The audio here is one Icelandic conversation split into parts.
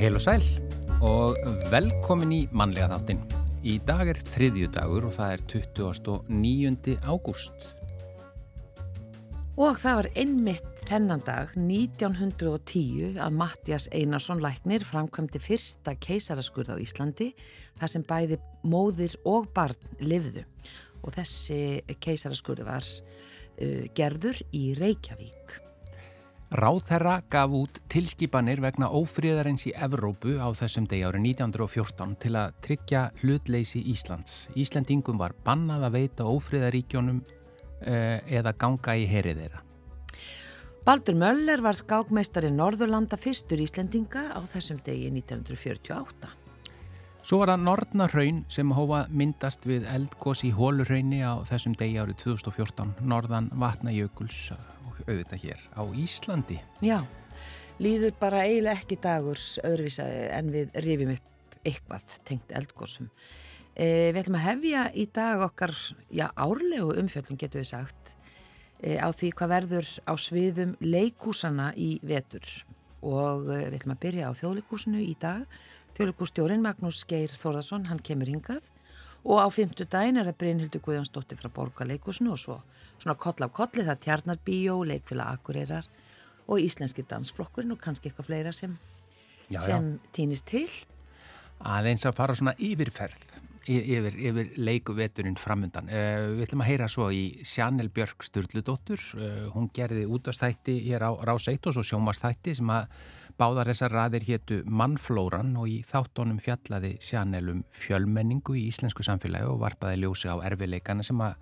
Heil og sæl og velkomin í mannlega þáttin. Í dag er þriðju dagur og það er 29. ágúst. Og það var einmitt þennan dag 1910 að Mattias Einarsson læknir framkvæmdi fyrsta keisaraskurð á Íslandi þar sem bæði móðir og barn livðu og þessi keisaraskurð var uh, gerður í Reykjavík. Ráðherra gaf út tilskipanir vegna ófríðarins í Evrópu á þessum degi árið 1914 til að tryggja hlutleysi Íslands. Íslandingum var bannað að veita ófríðaríkjónum uh, eða ganga í herið þeirra. Baldur Möller var skákmeistari Norðurlanda fyrstur Íslendinga á þessum degi 1948. Svo var það Norðnarhaun sem hófa myndast við eldgós í Hólurhaunni á þessum degi árið 2014, Norðan Vatnajökuls auðvitað hér á Íslandi. Já, líður bara eiginlega ekki dagur öðruvísa en við rifjum upp eitthvað tengt eldgósum. E, við ætlum að hefja í dag okkar, já, árlegu umfjöldum getur við sagt, e, á því hvað verður á sviðum leikúsana í vetur og e, við ætlum að byrja á þjóðleikúsinu í dag Þjóðleikústjórin Magnús Geir Þórðarsson, hann kemur hingað og á fymtu daginn er það Brynhildur Guðjónsdóttir frá Borgarleikúsinu og svo svona koll af kolli það Tjarnarbíó, Leikvila Akureyrar og Íslenski dansflokkurinn og kannski eitthvað fleira sem, Já, já. sem týnist til. Aðeins að fara svona yfirferð yfir, yfir leikuveturinn framundan. Uh, við ætlum að heyra svo í Sjanel Björk Sturldudóttur. Uh, hún gerði útastætti hér á Rás 1 og svo sjómastætti sem að báðar þessar raðir héttu Mannflóran og í þáttónum fjallaði Sjanelum fjölmenningu í íslensku samfélagi og varpaði ljósi á erfileikana sem að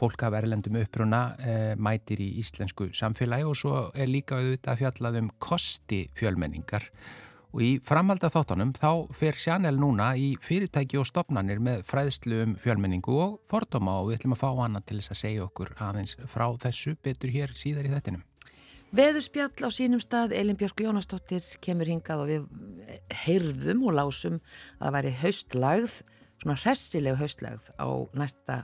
fólk af erlendum uppruna uh, mætir í íslensku samfélagi og svo er líka auðvitað fjallað um kosti fjölmenningar Og í framhald af þáttunum þá fer Sjanel núna í fyrirtæki og stopnarnir með fræðslu um fjölmenningu og fordóma og við ætlum að fá hana til þess að segja okkur aðeins frá þessu betur hér síðar í þettinum. Veðurspjall á sínum stað, Elin Björk Jónastóttir kemur hingað og við heyrðum og lásum að það væri haustlagð, svona hressileg haustlagð á næsta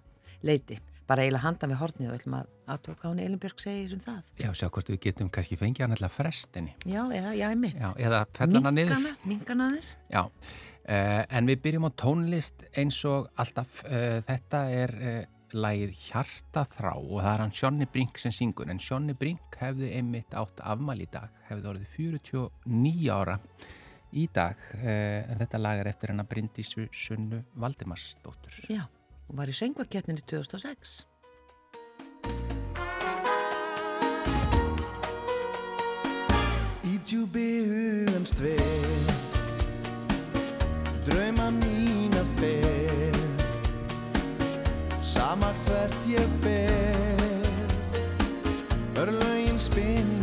leiti. Bara eiginlega handan við hornið og ætlum að aðtóka hún Elin Björk segir um það. Já, sjá hvort við getum kannski fengið hann alltaf frestinni. Já, eða, já, ég mitt. Já, eða fellana niður. Minkana aðeins. Já, uh, en við byrjum á tónlist eins og alltaf. Uh, þetta er uh, lagið Hjartaþrá og það er hann Sjónni Brink sem syngur. En Sjónni Brink hefði einmitt átt afmæli í dag, hefði orðið 49 ára í dag. En þetta lag er eftir hennar Bryndísu Sunnu Valdimarsdóttur. Já og var í söngvakeppninni 2006. Í djúbi hugans dveir ég fer. Örlaugin spinna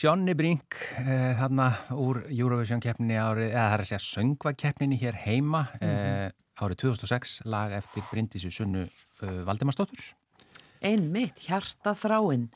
Sjónni Brink eh, þarna úr Eurovision keppninni árið, eða það er að segja söngvakeppninni hér heima eh, árið 2006 lag eftir Bryndísu Sunnu eh, Valdimarsdóttur Einmitt, hjarta þráinn.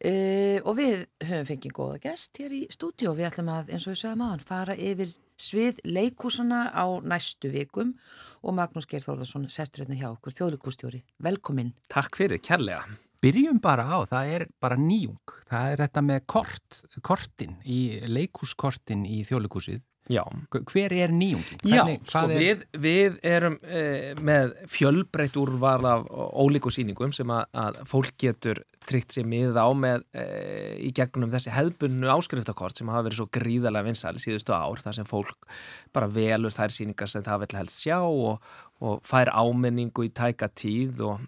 Uh, og við höfum fengið góða gest hér í stúdíu og við ætlum að, eins og við sögum aðan, fara yfir svið leikúsana á næstu vikum og Magnús Geir Þórðarsson, sestur hérna hjá okkur, þjóðleikústjóri. Velkomin. Takk fyrir, kærlega. Byrjum bara á, það er bara nýjung. Það er þetta með kort, kortin í leikúskortin í þjóðleikúsið Já, hver er nýjungin? Já Hvernig- sko hvað er- við, við erum eh, með fjölbreytt úrval af ólíku sýningum sem að, að fólk getur tryggt sér mið á með eh, í gegnum þessi hefðbunnu áskriftakort sem hafa verið svo gríðarlega vinsæli síðustu ár þar sem fólk bara velur þær sýningar sem það vil helst sjá og, og fær ámenningu í tæka tíð og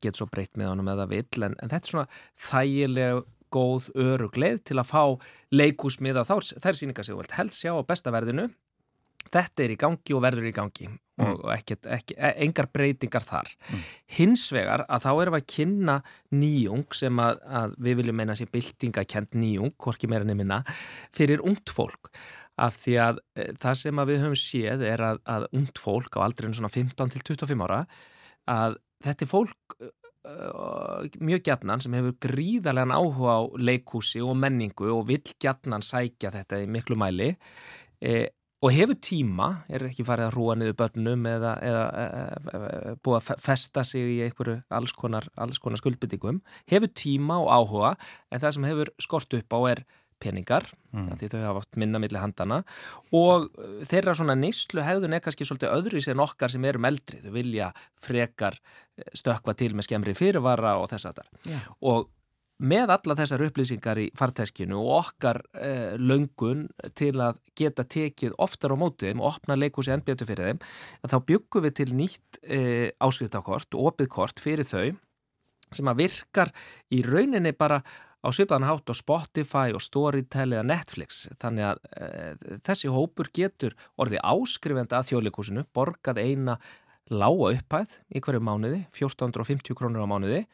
getur svo breytt með honum eða vill en, en þetta er svona þægileg góð örugleið til að fá leikúsmið á þær, sem þú vilt helst sjá á besta verðinu þetta er í gangi og verður í gangi og, og ekkert, ekki, e- engar breytingar þar. Hins vegar að þá erum við að kynna nýjung sem að, að við viljum meina sér byltingakent nýjung, hvorki meira nefnina, fyrir ungt fólk. Af því að e, það sem að við höfum séð er að, að ungt fólk á aldrinu svona 15 til 25 ára, að þetta er fólk uh, mjög gjarnan sem hefur gríðarlegan áhuga á leikhúsi og menningu og vill gjarnan sækja þetta í miklu mæli e, og hefur tíma, er ekki farið að rúa niður börnum eða, eða e, e, búið að fe- festa sig í einhverju alls konar, konar skuldbyttingum, hefur tíma og áhuga en það sem hefur skort upp á er peningar, mm. því þau hafa oft minna milli handana og uh, þeirra svona neyslu hegðun er kannski svolítið öðru sem okkar sem erum eldri, þau vilja frekar eh, stökkva til með skemmri fyrirvara og þess að þar Já. og með alla þessar upplýsingar í farteskinu og okkar eh, löngun til að geta tekið oftar á móti þeim og opna leikhúsi enn betur fyrir þeim, þá byggum við til nýtt eh, áskriftakort, opið kort fyrir þau sem að virkar í rauninni bara á svipaðan hátt á Spotify og Storytel eða Netflix þannig að e, þessi hópur getur orðið áskrifenda að þjóðleikúsinu borgað eina lága upphæð í hverju mánuði, 1450 krónur á mánuði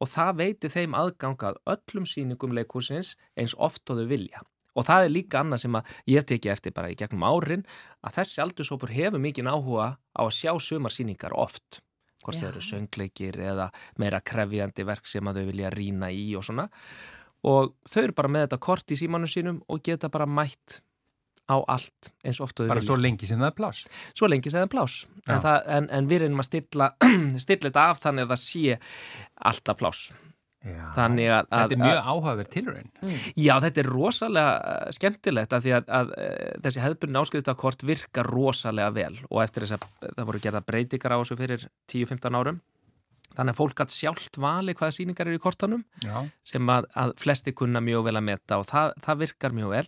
og það veiti þeim aðgangað öllum sýningum leikúsins eins oft og þau vilja. Og það er líka annað sem að ég teki eftir bara í gegnum árin að þessi aldurshópur hefur mikið áhuga á að sjá sumarsýningar oft hvort það eru söngleikir eða meira krefjandi verk sem að þau vilja rýna í og svona. Og þau eru bara með þetta kort í símanum sínum og geta bara mætt á allt eins oft og þau bara vilja. svo lengi sem það er pláss. Svo lengi sem það er plás en, það, en, en við reynum að stilla, stilla þetta af þannig að það sé alltaf plás þannig að, að, þetta er mjög áhugaverð tilraun. Já, þetta er rosalega uh, skemmtilegt að því að, að uh, þessi hefðbunni áskriftakort virkar rosalega vel og eftir þess að það voru gerða breytingar á þessu fyrir 10-15 árum. Þannig að fólk gætt sjálft vali hvaða sýningar eru í kortanum Já. sem að, að flesti kunna mjög vel að meta og það, það virkar mjög vel.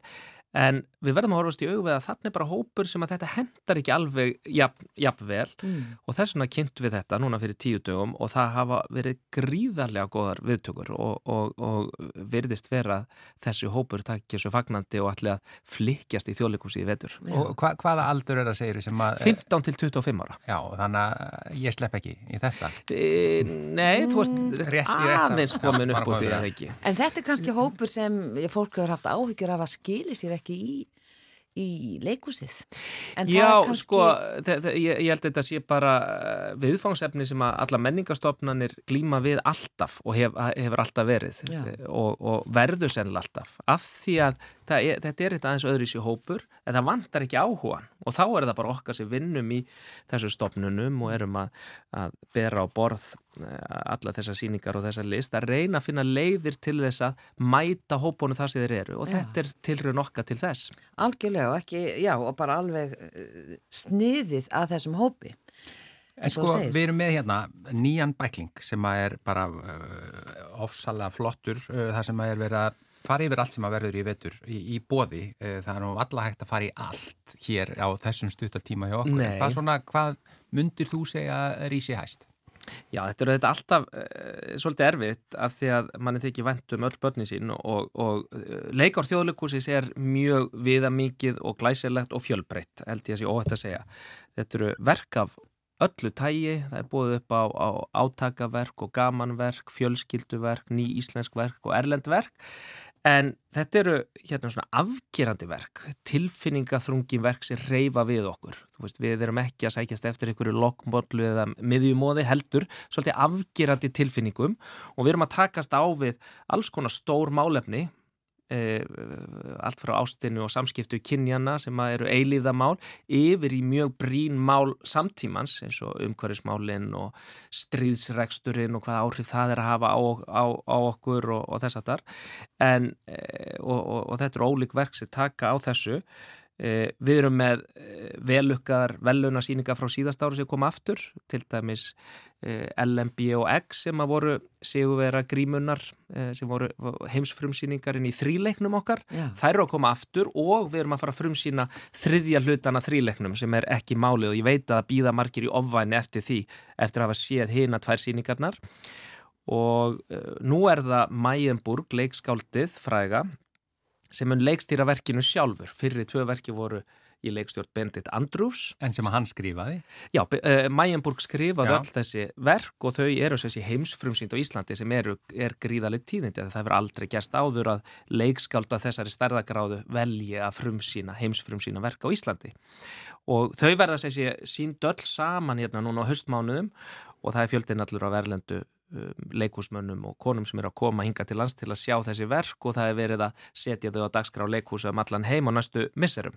En við verðum að horfast í augu við að þannig bara hópur sem að þetta hendar ekki alveg jafn, jafn vel Mm. og þess vegna kynnt við þetta núna fyrir tíu dögum og það hafa verið gríðarlega góðar viðtökur og, og, og virðist vera þessi hópur takki svo fagnandi og ætli að flikkjast í þjóðleikúsi í vetur. og hva, hvaða aldur er það segir sem að 15 til 25 ára. já, þannig að ég slepp ekki í þetta E, nei, þú Rétt í rétta- aðeins komin upp úr því að það. ekki. En þetta er kannski hópur sem fólk hefur haft áhyggjur af að skili sér ekki í, í það Já, kannski... sko, ég, ég held að þetta sé bara eh, viðfangsefni sem að alla menningastofnanir glíma við alltaf og hef, hefur alltaf verið. Og, og verður sennilega alltaf. Af því að er, þetta er eitthvað aðeins öðru í sér hópur en það vantar ekki áhugan og þá er það bara okkar sem vinnum í þessu stofnunum og erum að, að bera á borð eh, alla þessar sýningar og þessar list að reyna að finna leiðir til þess að mæta hópunum það sem þeir eru. Og Já. þetta er tilraun okkar til þess. Algjörlega og ekki, já, og bara alveg uh, sniðið að þessum hópi. En sko, við erum með hérna nýjan bækling sem að er bara uh, ofsalega flottur uh, þar sem að er verið að fara yfir allt sem að verður í vetur í, í bóði. Uh, það er nú alla hægt að fara í allt hér á þessum stuttatíma hjá okkur. Hvað, svona, hvað mundir þú segja rísi hæst? Já, þetta er þetta alltaf uh, svolítið erfitt af því að manni þykir vænt um öll börni sín og, og uh, leikár þjóðleikúsis er mjög viðamikið og glæsilegt og fjölbreytt, held ég að sé óhætt að segja. Þetta eru verk af öllu tægi, það er búið upp á, á átakaverk og gamanverk, fjölskylduverk, ný íslensk verk og erlend verk En þetta eru hérna svona afgerandi verk, tilfinningaþrungin verk sem reyfa við okkur. Veist, við erum ekki að sækjast eftir einhverju lokkmóllu eða miðjumóði heldur, svolítið afgerandi tilfinningum. Og við erum að takast á við alls konar stór málefni, e, allt frá ástinu og samskiptu kynjana sem eru eilíðamál yfir í mjög brín mál samtímans eins og umhverfismálinn og stríðsreksturinn og hvað áhrif það er að hafa á, á, á okkur og, og þess en e, og, og, og þetta eru ólík verk sem taka á þessu við erum með e, velukkaðar velunarsýningar frá síðast ára sem koma aftur til dæmis e, LMB og X sem að voru sigurvera grímunar e, sem voru heimsfrumsýningar inn í þríleiknum okkar. Já. þær eru að koma aftur og við erum að fara að frumsýna þriðja hlutana þríleiknum sem er ekki málið og ég veit að býða margir í ofvæni eftir því eftir að hafa séð hina tvær sýningarnar. Og nú er það Mayenburg, leikskáldið fræga sem mun leikstýra verkinu sjálfur fyrir tvö verki voru í leikstjórn Bendit Andrews En sem hann skrifaði. Já, uh, Mayenburg skrifaði Já. öll þessi verk og þau eru þessi heimsfrumsýnd á Íslandi sem eru, er gríðalegt tíðindi það hefur aldrei gerst áður að leikskálda þessari stærðagráðu velji að frumsýna, heimsfrumsýna verk á Íslandi og þau verða þessi sínd öll saman hérna núna á höstmánuðum og það er fjöldin allur á verlendu um, leikhúsmönnum og konum sem eru að koma hinga til lands til að sjá þessi verk og það er verið að setja þau á dagskrá leikhúsa um allan heim á næstu misserum.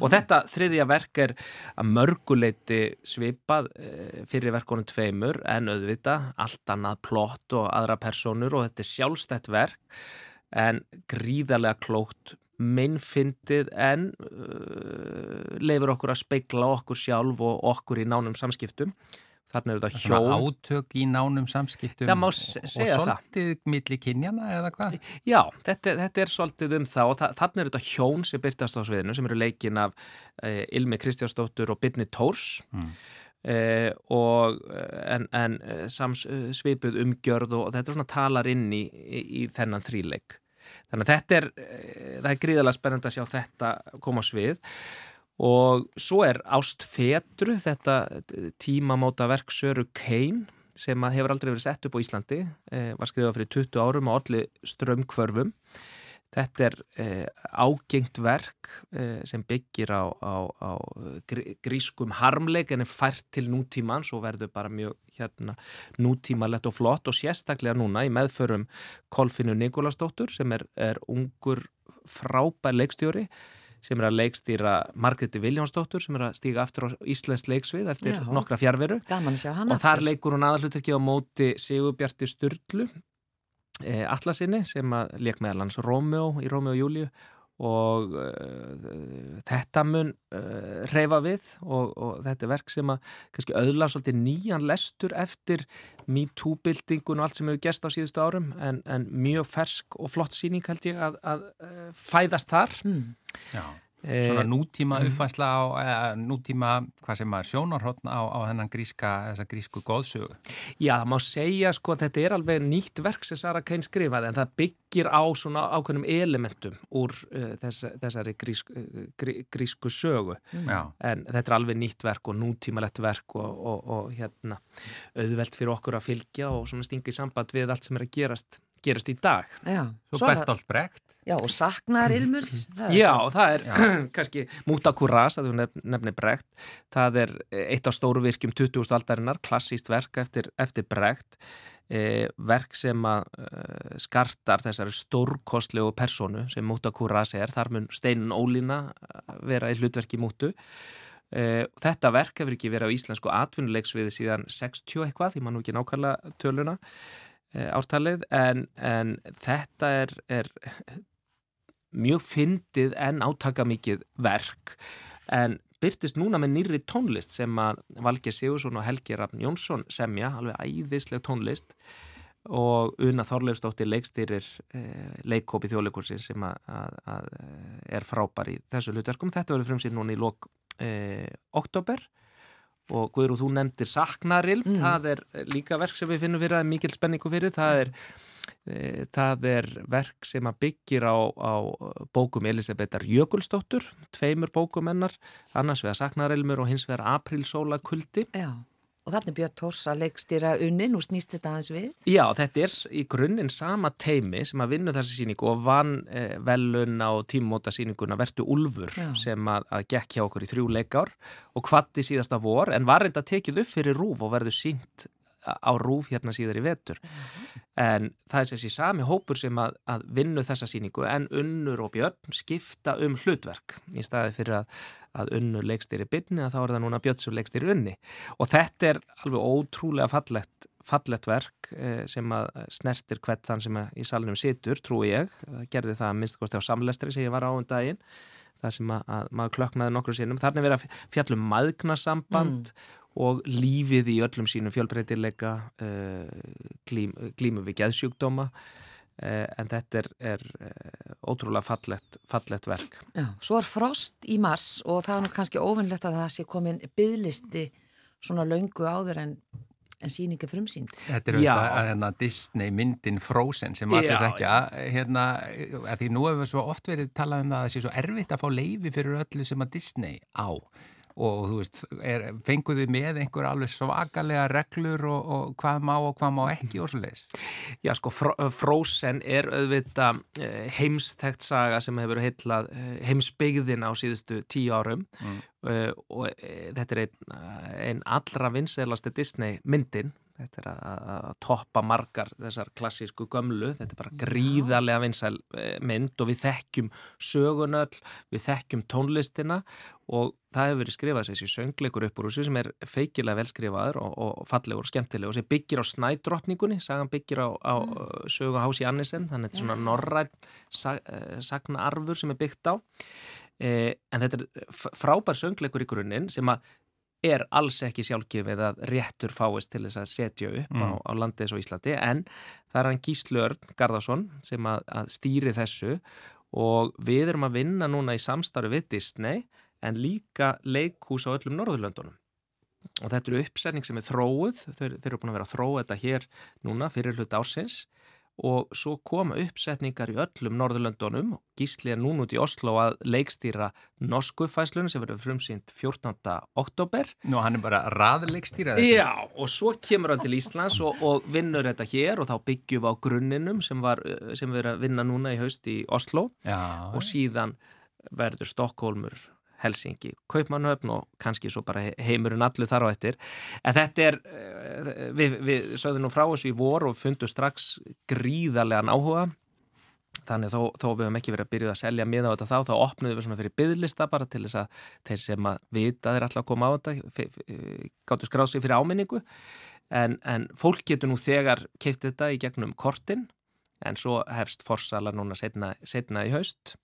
Og þetta þriðja verk er að mörguleiti svipað eh, fyrir verkonum tveimur en auðvita allt annað plott og aðra personur og þetta er sjálfstætt verk en gríðarlega klókt meinfindið en uh, leifur okkur að speikla okkur sjálf og okkur í nánum samskiptum þarna eru Svona hjól átök í nánum samskiptum Það má og- og svolítið milli kynjana eða hvað? Já, þetta, þetta er svolítið um það og þa þarna er þetta hjón sem byrtast á sviðinu sem eru leikin af eh, Ilmi Kristjánsdóttur og Byrni Tórs Mm. eh, og en, en eh, sams, eh, svipuð umgjörð og þetta er svona talar inn í, í, í þennan þríleik. Þannig að þetta er, það er gríðalega spennandi að sjá þetta koma á svið og svo er Ást Fetru, þetta tímamóta verk Söru Kein sem hefur aldrei verið sett upp á Íslandi, eh, var skrifað fyrir 20 árum á allir strömmkvörfum. Þetta er eh, ágengt verk eh, sem byggir á, á, á grí, grískum harmleik en er fært til nútímans og verður bara mjög hérna, nútímalett og flott og sérstaklega núna í meðförum Kolfinu Nikolasdóttur sem er, er ungur frábær leikstjóri sem er að leikstýra Margreti Viljánsdóttur sem er að stíga aftur á Íslensk leiksvið eftir Já. nokkra fjárveru og þar leikur hún aðalhutverki á móti Sigurbjarti Sturlu e, Atlasinni sem að leik meðal hans Rómeó í Rómeó og Júliu og uh, þetta mun uh, reyfa við og, og þetta er verk sem að kannski auðla svolítið nýjan lestur eftir MeToo-bildingun og allt sem hefur gerst á síðustu árum en, en mjög fersk og flott síning held ég að, að uh, fæðast þar Mm. Já. Eh, Svona nútíma uppfæsla á, eða, nútíma, hvað sem maður sjónarhóttn á, á þennan gríska, þessa grísku góðsögu. Já, það má segja sko að þetta er alveg nýtt verk sem Sara Kain skrifaði en það byggir á svona ákveðnum elementum úr uh, þess, þessari grísk, uh, grí, grísku sögu Já. en þetta er alveg nýtt verk og nútímalett verk og, og, og hérna auðvelt fyrir okkur að fylgja og svona stinga í samband við allt sem er að gerast, gerast í dag. Já, Svo er Bertolt Brecht. Já, og saknar ilmur. það er Já, svo- það er kannski Mútakuras, að þú nef, nefnir Brecht það er eitt af stóru virkjum 20. aldarinnar, klassíst verk eftir, eftir Brecht eh, verk sem að eh, skartar þessari stórkostlegu personu sem Mútakuras er, þar mun Steinun Ólína eh, vera í hlutverki Mútu Eh, þetta verk hefur ekki verið á íslensku atvinnuleiksviði síðan 60 eitthvað, því maður nú ekki nákvæmlega töluna ártalið, en, en þetta er, er mjög fyndið en átaka mikið verk en byrtist núna með nýri tónlist sem að Valgeir Sigursson og Helgi Rafn Jónsson semja, alveg æðisleg tónlist og Una Þorleifsdóttir leikstýrir eh, leikkópi þjóðleikursin sem að, að, að eh, er frábær í þessu hlutverkum. Þetta verður frumsýn núna í lok eh, oktober og Guðrú, þú nefndir Saknaril, Mm. það er líka verk sem við finnum fyrir að mikil spenningu fyrir, það er e, það er verk sem að byggir á, á bókum Elisabetar Jökulsdóttur, tveimur bókum hennar, annars vegar Saknarilmur og hins vegar Aprilsóla kuldi Já, Og þannig Björn Tórs að leikstýra unni, nú snýst þetta aðeins við. Já, þetta er í grunninn sama teimi sem að vinna þessi síningu og vann eh, velun á tímumóta síninguna Vertu Úlfur Já. sem að, að gekk hjá okkur í þrjú leikár og kvatti síðasta vor en var reynda tekið upp fyrir rúf og verður sínt á rúf hérna síðar í vetur. En það er þessi sami hópur sem að, að vinnu þessa síningu en Unnur og Björn skipta um hlutverk í staði fyrir að, að Unnur leikstýri byrni að þá er það núna Björn sem leikstýri unni. Og þetta er alveg ótrúlega fallegt, fallegt verk eh, sem að snertir hvert þann sem í salunum situr, trúi ég, gerði það að minnst kosti á samlestri sem ég var á um daginn það sem að, að maður klöknaði nokkru sinnum. Þarna er verið að fjallum maðgnasamband og lífið í öllum sínum fjölbreytileika, uh, glím, glímu við geðsjúkdóma, en þetta er, er uh, ótrúlega fallett, fallett verk. Já. Svo er frost í mars og það er nú kannski óvinnlegt að það sé komin byðlisti svona löngu áður en, en síninga frumsýnd. Þetta er auðvitað hérna, Disney myndin Frozen sem allir þekkja hérna, því nú hefur svo oft verið talað um það að það sé svo erfitt að fá leifi fyrir öllu sem að Disney á og þú veist, er, fenguðu með einhver alveg svakalega reglur og, og hvað má og hvað má ekki og svo leiðis. Já, sko, Fro- Frozen er auðvitað eh, heimstækt saga sem hefur heitlað eh, heimsbyggðin á síðustu tíu árum Mm. og þetta er einn ein allra vinselasti Disney myndin þetta er að, að, toppa margar þessar klassísku gömlu. Þetta er bara gríðarlega vinsæl uh, mynd og við þekkjum sögunöll við þekkjum tónlistina og það hefur verið skrifað þessi söngleikur upp úr þessu sem er feikilega velskrifaður og, og fallegur og skemmtilegur. Sem byggir á snædrottningunni, sagan byggir á, á mm. sögu Hási Annisen þannig að þetta er svona norræn sag, uh, sagnaarfur sem er byggt á. Eh, en þetta er frábær söngleikur í grunninn sem að er alls ekki sjálfgefið að réttur fáist til þess að setja upp á, Mm. á landið eins og Íslandi en það er hann Gísli Örn Garðarsson sem að, að stýri þessu og við erum að vinna núna í samstarfi við Disney en líka leikhús á öllum Norðurlöndunum og þetta eru uppsetning sem er þróuð þeir, þeir eru búin að vera að þróa þetta hér núna fyrir hlut ársins og svo koma uppsetningar í öllum Norðurlöndunum Gísli er núna út í Oslo að leikstýra norsku fæslunum sem verður frumsýnd 14. oktober Nú, hann er bara raðleikstýra þessu. Já, og svo kemur hann til Íslands og, og vinnur þetta hér og þá byggjum við á grunninum sem, var, sem við erum að vinna núna í haust í Oslo Já, og síðan verður Stokkólmur Helsingi, Kaupmannhöfn og kannski svo bara he- heimurinn allur þar á eftir. En þetta er, eh, við, við sögðum nú frá þessu í vor og fundum strax gríðarlegan áhuga. Þannig þó, þó við höfum ekki verið að byrja að selja miða á þetta þá, þá opnuðum við svona fyrir byðlista bara til þess að þeir sem að vita þeir alltaf að koma á þetta, gáttu skráð sig fyrir áminningu. En, en fólk getur nú þegar keift þetta í gegnum kortin, en svo hefst forsala núna setna, setna í haust.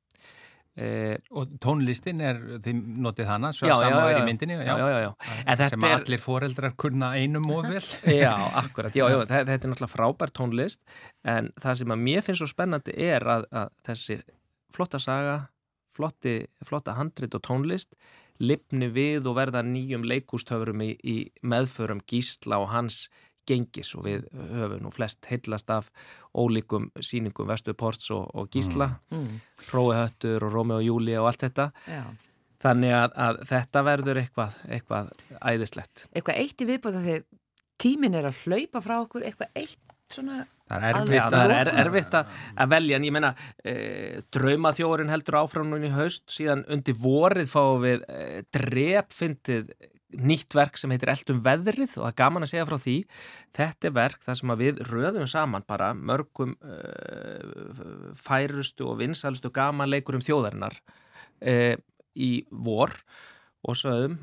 Eh, og tónlistin er, þið notið hana, svo Já, sama er í myndinni. já, já, já, sem er- allir foreldrar kunna einum og vel. Já, akkurat, þetta, er náttúrulega frábær tónlist. En það sem að mér finnst svo spennandi er að, að þessi flotta saga, flotti, flotta handrit og tónlist lifni við og verða nýjum leikústöfurum í, í meðförum gísla og hans gengis. Og við höfum nú flest heillast af ólíkum síningum Vestuports og, og gísla, Mm. Hrói Höttur og Rómi og Júli og allt þetta Já. þannig að, að þetta verður eitthvað, eitthvað æðislegt. Eitthvað eitt í viðbútt að því tíminn er að hlaupa frá okkur, eitthvað eitt svona Það er erfitt Já, það er er, erfitt að, að velja en ég meina e, draumaþjórin heldur áfram núna í haust síðan undir vorið fáum við e, drepfyndið nýtt verk sem heitir Eldum veðrið og það er gaman að segja frá því. Þetta er verk þar sem við röðum saman bara mörgum e, færustu og vinsalstu gamanleikurum þjóðarinnar e, í vor og sögum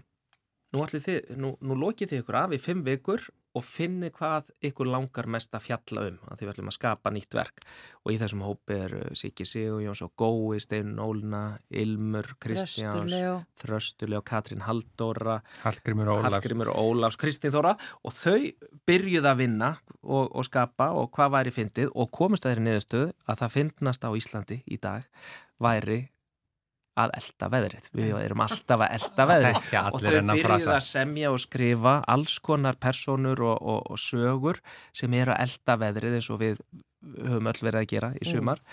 nú, þið, nú, nú lokið þið ykkur af í fimm vikur og finni hvað ykkur langar mest að fjalla um að því við ætlum að skapa nýtt verk og í þessum hópi er Siggi Sigurjóns og Gói, Steinn Ólna, Ilmur, Kristjáns. Þröstulega, Katrín Halldóra, Hallgrimur Ólafs. Ólafs, Kristín Þóra og þau byrjuð að vinna og, og skapa og hvað væri fyndið og komust að þeirri niðurstöðu að það fyndnast á Íslandi í dag væri að elda veðrið. Við erum alltaf að elda veðrið. Þekkja og þau byrjuð að semja og skrifa alls konar personur og, og, og sögur sem eru að elda veðrið eins og við höfum öll verið að gera í sumar.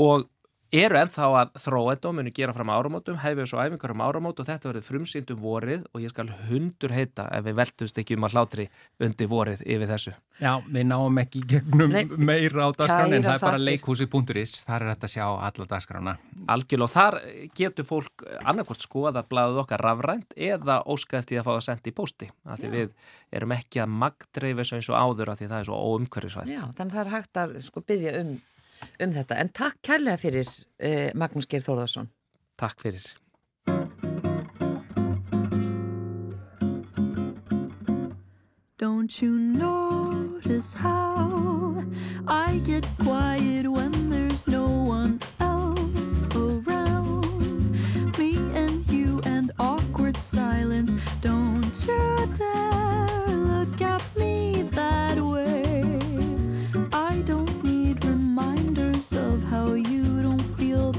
Og eru ennþá að þróa þetta og munu gera fram áramótum, hefur svo æfingar um áramót og þetta verður frumsýnd um vorið og ég skal hundur heita ef við veltumst ekki um að hlátri undir vorið yfir þessu. Já, við náum ekki gegnum Nei, meira á dagskrána en kærar það er bara leikhúsi.is, þar er þetta að sjá alla dagskrána. Algjörlega og þar getur fólk annarkvort skoða blaðið okkar rafrænt eða óskaðist í að fá það sendt í pósti af því við erum ekki að magdreifa þessu eins og áður af því það er svo óumhverfisvætt. Já, þannig að það er hægt að sko byggja um, um þetta. En takk kærlega fyrir eh, Magnús Geir Þórðarsson. Takk fyrir. Don't you notice how I get quiet when there's no one else around? Me and you and awkward silence. Don't you dare look at me that way.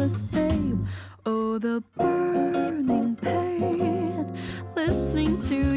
Same. Oh, the burning pain. Listening to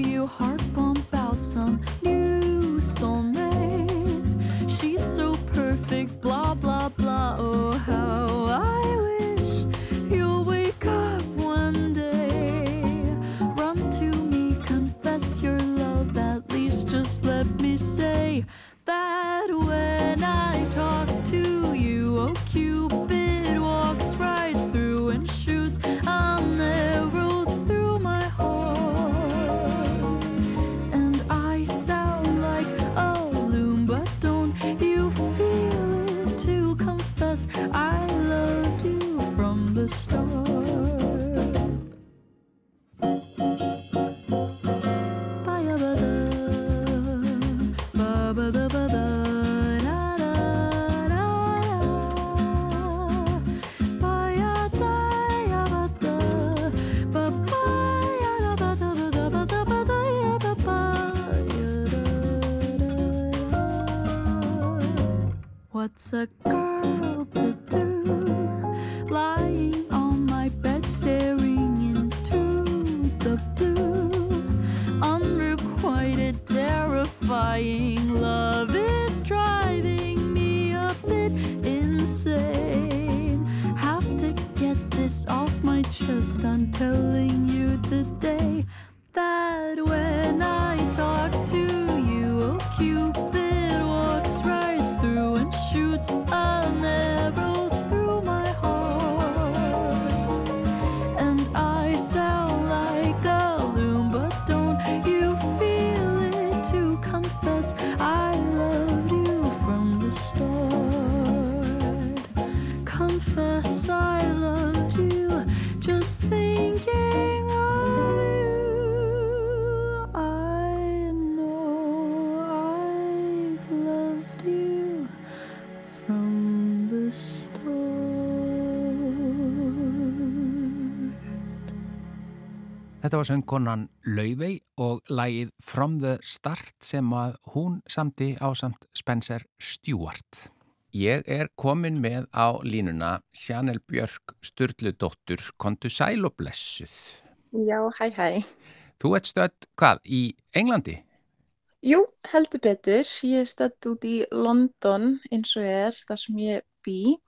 Þetta var söngkonan Laufey og lagið From the Start sem að hún samti á samt Spencer Stewart. Ég er komin með á línuna Sjanel Björk Sturludóttur, kontu sæl og blessuð. Já, hæ hæ. Þú ert stödd, hvað, í Englandi? Jú, heldur betur. Ég er stödd út í London eins og er þar sem ég bý.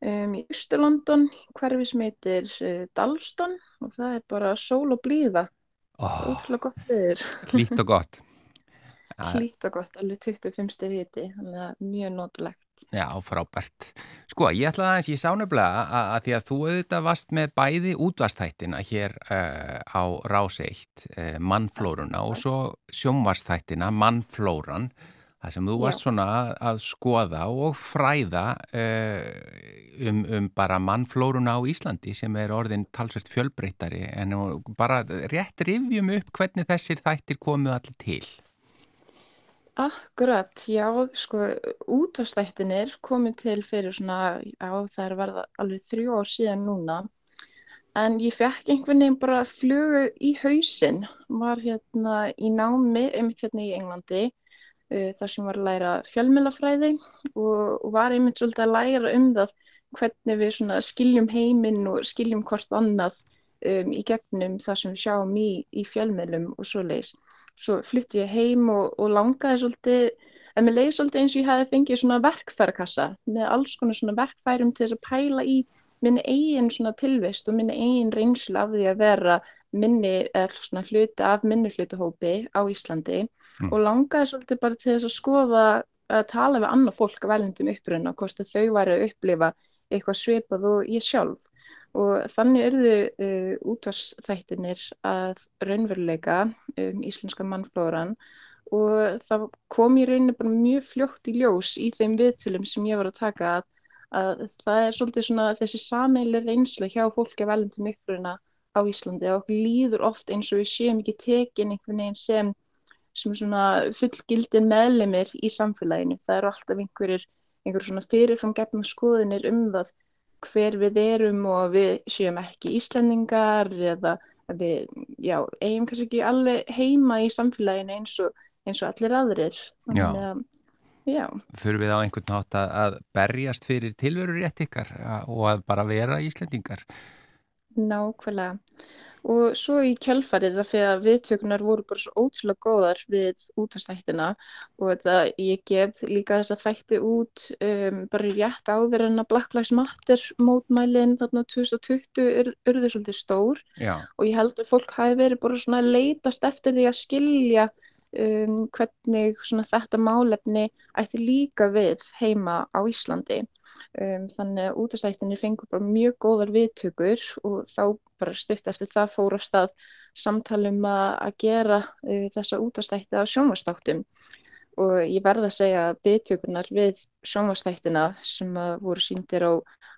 Um, í Ístur-London, hverfi sem heitir uh, Dalston og það er bara sól og blíða. Oh, Ótrúlega gott viður. hlýtt og gott. Hlýtt og gott, alveg 25 stið hiti, þannig að mjög notalegt. Já, frábært. Sko, ég ætlaði aðeins, ég sá nefnilega að, að því að þú auðvitað varst með bæði útvastættina hér uh, á Rás 1, uh, mannflóruna og svo sjónvastættina, mannflóran, það sem þú varst svona að, skoða og fræða uh, um, um bara mannflóruna á Íslandi sem er orðin talsvert fjölbreyttari en bara rétt rifjum upp hvernig þessir þættir komu allir til. Akkurat, já, sko, útvarstættinir komið til fyrir svona, já, það er verða alveg þrjú ár síðan núna, en ég fekk einhvern veginn bara flugu í hausinn, var hérna í námi, einmitt hérna í Englandi, uh, þar sem var að læra fjölmjölafræði og, var einmitt svolítið að læra um það hvernig við skiljum heiminn og skiljum hvort annað um, í gegnum það sem við sjáum í, í fjölmjölum og svoleiðis. Svo flytti ég heim og, og langaði svolítið, en mér leiði svolítið eins og ég hefði fengið svona verkfærakassa með alls konar svona verkfærum til þess að pæla í minni eigin svona tilvist og minni eigin reynslu af því að vera minni, er svona hluti af minni hlutahópi á Íslandi Mm. og langaði svolítið bara til þess að skoða að tala við annað fólk af velendum uppruna, hvort að þau væri að upplifa eitthvað svipað og ég sjálf. Og þannig urðu uh, útvarsþættinir að raunveruleika um íslenska mannflóran. Og það kom í rauninu bara mjög fljótt í ljós í þeim viðtölum sem ég var að taka að, að það er svolítið svona þessi sameili reynsla hjá fólki af velendum uppruna á Íslandi. Og líður oft eins og við séum ekki tekin einhvern veginn sem sem svona fullgildin meðlemið í samfélaginu. Það eru alltaf einhverjir, einhverjir svona fyrirframgefna skoðinir um það hver við erum og við séum ekki Íslendingar eða við, já, eigum kannski ekki alveg heima í samfélaginu eins og, eins og allir aðrir. Já. að, já, Þurfum við á einhvern nátt að, að berjast fyrir tilveru rétt ykkar og að bara vera Íslendingar. nákvæmlega. Og svo í kjölfarið það fyrir að viðtökunar voru bara svo ótrúlega góðar við útastættina og þetta ég gef líka þess að þætti út um, bara rétt áður en að Black Lives Matter mótmælin þarna 2020 ur, urðu svolítið stór. Já, og ég held að fólk hafi verið bara svona að leitast eftir því að skilja um, hvernig þetta málefni ætti líka við heima á Íslandi. Um, þannig að útastættinir fengur bara mjög góðar viðtökur og þá bara stutt eftir það fór á stað samtalum að, gera uh, þessa útastætti á sjónvastáttum og ég verð að segja að viðtökurnar við sjónvastættina sem voru síndir á,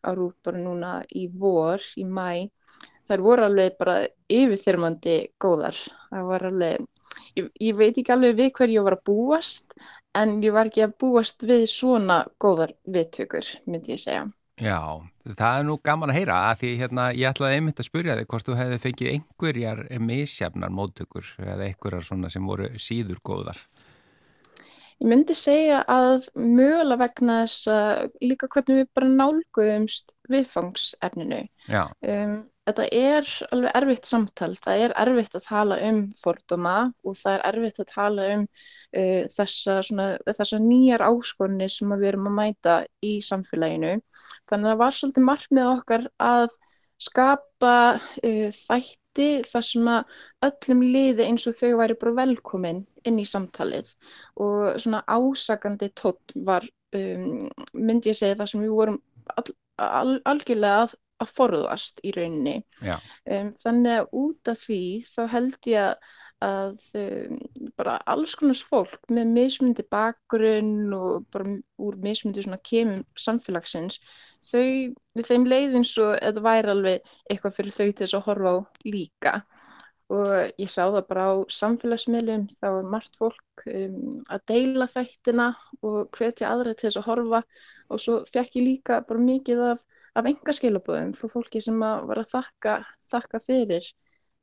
á rúf bara núna í vor, í mæ þær voru alveg bara yfirþyrmandi góðar. Það var alveg, ég, ég veit ekki alveg við hverju ég var að búast, en ég var ekki að búast við svona góðar viðtökur, myndi ég segja. já, það er nú gaman að heyra að því hérna ég ætlaði einmitt að spurja þig hvort þú hefði fengið einhverjar misjafnar móttökur eða einhverjar svona sem voru síður góðar. Ég myndi segja að mögulega vegna þess að líka hvernig við bara nálguðumst viðfangsefninu. Já, Um, þetta er alveg erfitt samtal, það er erfitt að tala um fordóma og það er erfitt að tala um uh, þessa, svona, þessa nýjar áskorni sem við erum að mæta í samfélaginu. Þannig að það var svolítið markmið okkar að skapa uh, þætti þar sem að öllum liði eins og þau væri bara velkomin inn í samtalið og svona ásakandi tótt var, um, myndi ég segja það sem við vorum all, al, algjörlega að að forðast í rauninni. Um, þannig að út af því þá held ég að, að um, bara alls konars fólk með mismundi bakgrunn og bara úr mismundi svona kemum samfélagsins, þau, við þeim leið eins og þetta væri alveg eitthvað fyrir þau til þess að horfa á líka. Og ég sá það bara á samfélagsmiðlum, þá er margt fólk um, að deila þættina og hvetja aðra til þess að horfa og svo fekk ég líka bara mikið af af enga skilabóðum frá fólki sem að var að þakka, þakka fyrir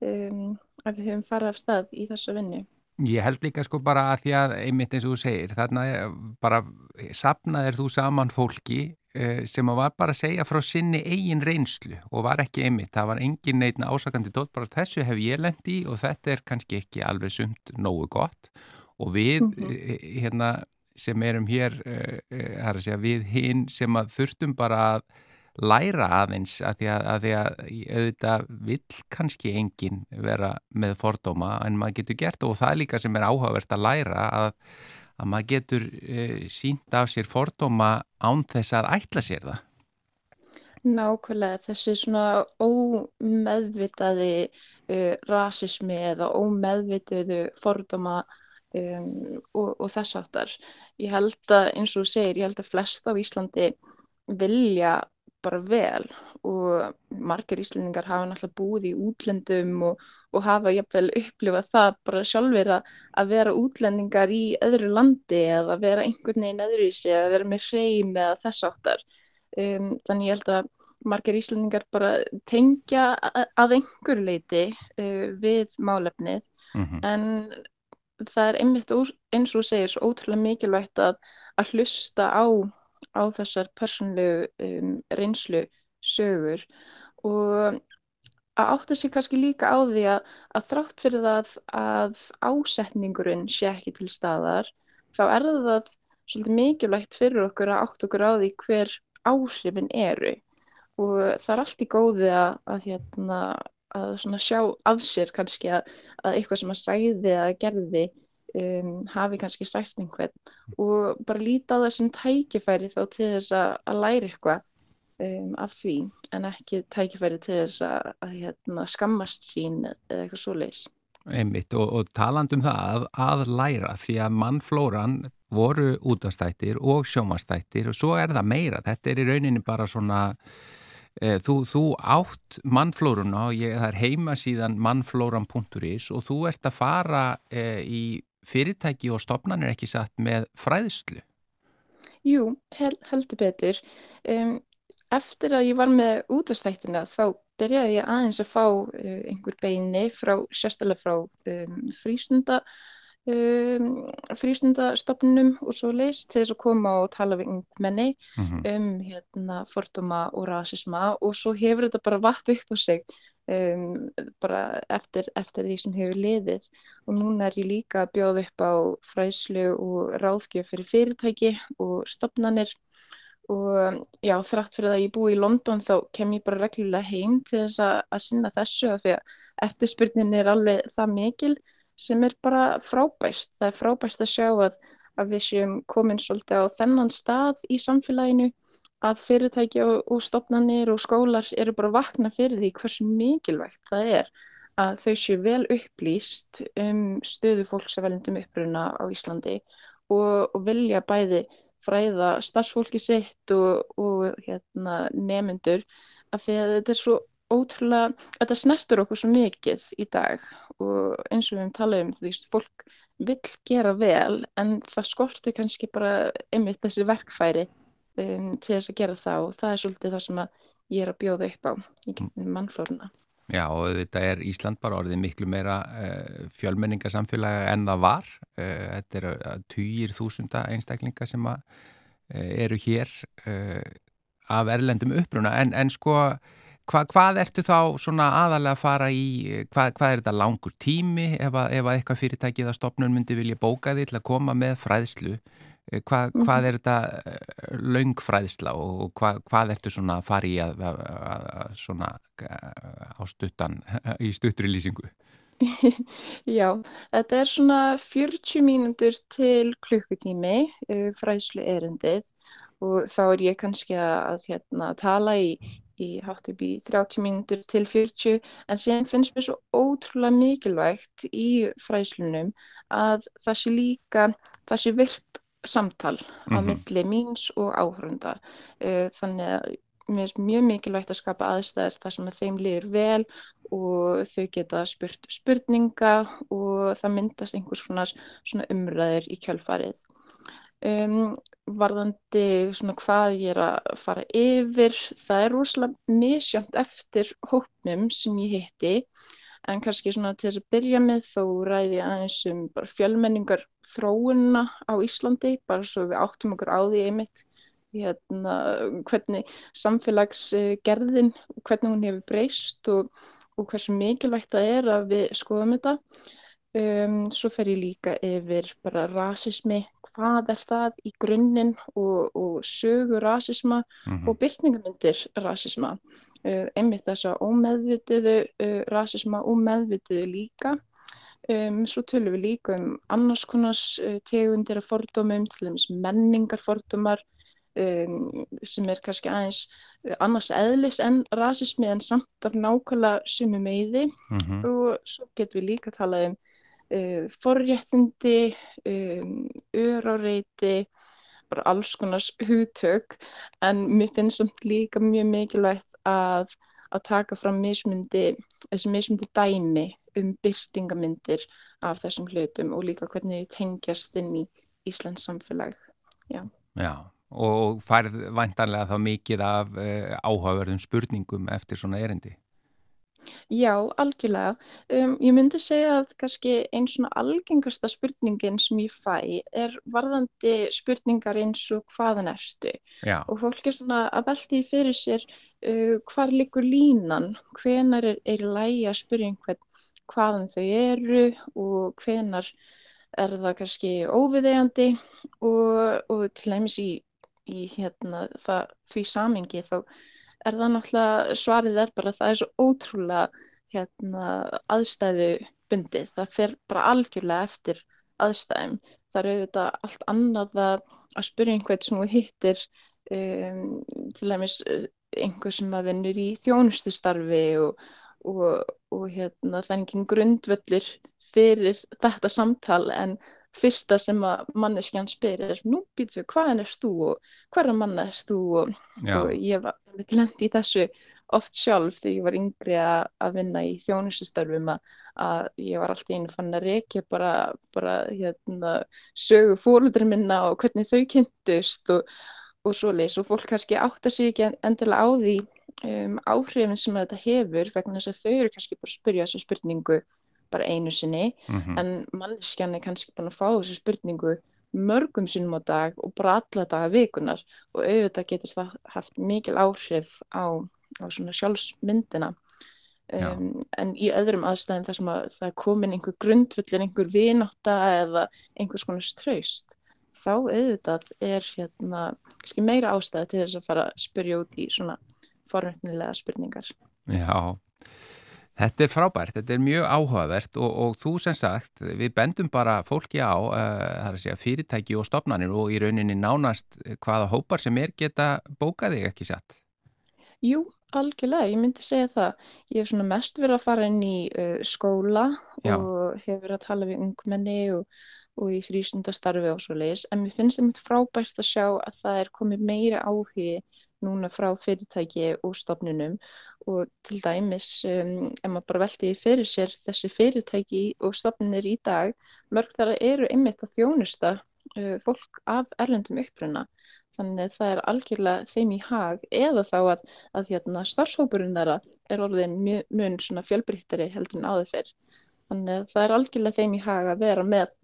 um, að við höfum farið af stað í þessu vinnu. Ég held líka sko bara að því að einmitt eins og þú segir, þarna er bara sapnaðir þú saman fólki eh, sem var bara að segja frá sinni eigin reynslu og var ekki einmitt, það var engin neitt ásakandi dótt, bara þessu hef ég lend í og þetta er kannski ekki alveg sumt nógu gott og við Mhm. eh, hérna sem erum hér, eh, eh, er að segja við hinn sem að þurftum bara að læra aðeins að því að, að því að auðvitað vill kannski enginn vera með fordóma en maður getur gert og það er líka sem er áhugavert að læra að, að maður getur e, sínt af sér fordóma án þess að ætla sér það. Nákvæmlega þessi svona ómeðvitaði uh, rasismi eða ómeðvitaðu fordóma um, og, og þess aftar. Ég held að eins og segir, ég held að flest á Íslandi vilja bara vel og margir Íslandingar hafa náttúrulega búið í útlendum og, og hafa jafnvel upplifað það bara sjálfur að, að vera útlendingar í öðru landi eða vera einhvern veginn öðru í sig eða vera með hreim eða þess áttar. Um, þannig ég held að margir Íslandingar bara tengja að, einhver leiti uh, við málefnið Mm -hmm. en það er einmitt eins og segir svo ótrúlega mikilvægt að, að hlusta á, á þessar persónlegu um, reynslu sögur og að átta sig kannski líka á því að, að þrátt fyrir það að ásetningurinn sé ekki til staðar þá er það svolítið mikilvægt fyrir okkur að átta okkur á því hver áhrifin eru. Og það er allt í góði að, að, hérna, að sjá af sér kannski að eitthvað sem að sæði eða gerði um, hafi kannski sært einhvern og bara líta á það sem tækifæri þá til þess að, að læra eitthvað um, af því en ekki tækifæri til þess að, að hérna, skammast sín eða eitthvað svoleiðis. Einmitt og, og taland um það að, að læra því að mannflóran voru útastættir og sjómastættir og svo er það meira. Þetta er í rauninni bara svona, e, þú, þú átt mannflóruna og ég, það er heima síðan mannflóran.is og þú ert að fara e, í fyrirtæki og stopnarnir ekki satt með fræðslu. Jú, hel, heldur betur. Um, eftir að ég var með útastættina þá byrjaði ég aðeins að fá uh, einhver beini frá, sérstaklega frá um, frístunda um, frístundastofnunum og svo leist til þess að koma og tala við ungmenni Mm -hmm. um hérna fordóma og rasisma og svo hefur þetta bara vatt upp á sig um, bara eftir, eftir því sem hefur liðið og núna er ég líka að bjóða upp á fræslu og ráðgjöf fyrir fyrirtæki og stopnanir og já, þrátt fyrir að ég búi í London þá kem ég bara reglulega heim til þess að, að sinna þessu af því að eftirspurnin er alveg það mikil sem er bara frábært. Það er frábært að sjá að, að við séum komin svolítið á þennan stað í samfélaginu að fyrirtæki og, og stopnanir og skólar eru bara vakna fyrir því hversu mikilvægt það er að þau séu vel upplýst um stöðu fólks að veljendum uppruna á Íslandi og, og vilja bæði fræða starfsfólki sitt og, og hérna, nemyndur af því að þetta er svo ótrúlega, þetta snertur okkur svo mikið í dag og eins og við höfum talað um því að fólk vill gera vel en það skortir kannski bara einmitt þessi verkfæri um, til þess að gera það og það er svolítið það sem ég er að bjóða upp á í gegnum mannflóruna. Já og þetta er Ísland bara orðið miklu meira uh, fjölmenningarsamfélaga en það var. Uh, þetta eru uh, týjir þúsunda einstaklinga sem að, eru hér af erlendum uppruna en, en sko hva, hvað ertu þá svona aðalega að fara í, hvað, hvað er þetta langur tími ef að, ef að eitthvað fyrirtækið að stopnun myndi vilja bóka því til að koma með fræðslu Hva, Mhm. hvað er þetta laungfræðsla og hvað, hvað ertu svona að fara í að, að, að, svona á stuttan í stuttri lýsingu? Já, þetta er svona 40 mínútur til klukkutími uh, fræslu erindið og þá er ég kannski að hérna, tala í, í hátt upp í 30 mínútur til 40 en síðan finnst mér svo ótrúlega mikilvægt í fræslunum að það sé líka, það sé virkt samtal á Mhm. milli míns og áhörunda uh, þannig að mér finnst mjög mikilvægt að skapa aðstæður þar sem að þeim líður vel og þau geta spurt spurninga og það myndast einhvers konar svona umræður í kjölfarið. Um, varðandi svona hvað ég er að fara yfir, það er rosalega misjönd eftir hópnum sem ég hitti en kannski svona til þess að byrja með þó ræði ég aðeins um bara fjölmenningar þróunna á Íslandi bara svo við áttum okkur á því einmitt hérna, hvernig samfélagsgerðin, hvernig hún hefur breyst og, og hversu mikilvægt það er að við skoðum þetta. Um, svo fer ég líka yfir bara rasismi, hvað er það í grunninn og, og sögu rasisma Mhm. og byrtingamyndir rasisma. Uh, einmitt þess að ómeðvituðu uh, rasisma og meðvituðu líka. Um, svo tölum við líka um annars konars uh, tegundir af fordómum, til dæmis menningarfordómar um, sem er kannski aðeins annars eðlis en rasismi en samt af nákvæmlega sumu meiði Mhm. og svo getum við líka talað um uh, forréttindi, um, öráreiti, bara alls konars hugtök en mér finnst samt líka mjög mikilvægt að, að taka fram mismundi, þessi mismundi dæmi um byrtingamyndir af þessum hlutum og líka hvernig þau tengjast inn í Íslands samfélag. Já, og færð væntanlega þá mikið af uh, áhugaverðum spurningum eftir svona erindi. Já, algjörlega. Um, ég myndi segja að kannski einn svona algengasta spurningin sem ég fæ er varðandi spurningar eins og hvaðan ertu? Já, Og fólk er svona að velti fyrir sér uh, hvar liggur línan, hvenar er, er í lagi að spyrja einhvern hvaðan þau eru og hvenar er það kannski óviðeigandi og, og til dæmis í, í hérna, það, því samingi þá er það náttúrulega svarið er bara að það er svo ótrúlega hérna, aðstæðu bundið. Það fer bara algjörlega eftir aðstæðum. Það er auðvitað allt annað að, að spyrja einhvern sem þú hittir um, til dæmis uh, einhver sem að vinnur í þjónustustarfi og, og, og hérna, það er engin grundvöllur fyrir þetta samtal en fyrsta sem að manneskjan spyr er nú býtu hvaðan erst þú og hverja manna erst þú og, og ég var lendi í þessu oft sjálf þegar ég var yngri að, að vinna í þjónustustörfum að, að ég var alltaf einu fann að reykja bara, bara hérna, sögu fólundar minna og hvernig þau kynntust og, og svoleiðis og fólk kannski átta sig ekki en- endilega á því um, áhrifin sem þetta hefur vegna þess að þau eru kannski bara að spyrja þessu spurningu bara einu sinni Mhm. en manneskjan er kannski búin að fá þessu spurningu mörgum sinnum á dag og bara alla daga vikunar og auðvitað getur það haft mikil áhrif á, á svona sjálfsmyndina. Já. um, en í öðrum aðstæðum þar sem að það komin einhver grundvöllin, einhver vinátta eða einhvers konar straust þá auðvitað er hérna kannski meira ástæða til þess að fara að spyrja út í svona forvöldnilega spurningar. Já, þetta er frábært, þetta er mjög áhugavert og, og þú sem sagt, við bendum bara fólki á, uh, segja fyrirtæki og stopnarnir og í rauninni nánast hvaða hópar sem er geta bókað þig ekki satt. Jú, algjörlega, ég myndi segja það. Ég hef svona mest verið að fara inn í uh, skóla Já. og hef verið að tala við ungmenni og, og í frístundastarfi og svo leiðis. En mér finnst það frábært að sjá að það er komið meiri áhugi núna frá fyrirtæki og stofnunum og til dæmis um, ef maður bara velti því fyrir sér þessi fyrirtæki og stofnunir í dag, mörg þar eru einmitt að þjónusta uh, fólk af erlendum uppruna. Þannig að það er algjörlega þeim í hag eða þá að, að hérna, starfshópurinn þeirra er orðin mun svona fjölbreyttari heldur en áður fyrr. Þannig að það er algjörlega þeim í hag að vera með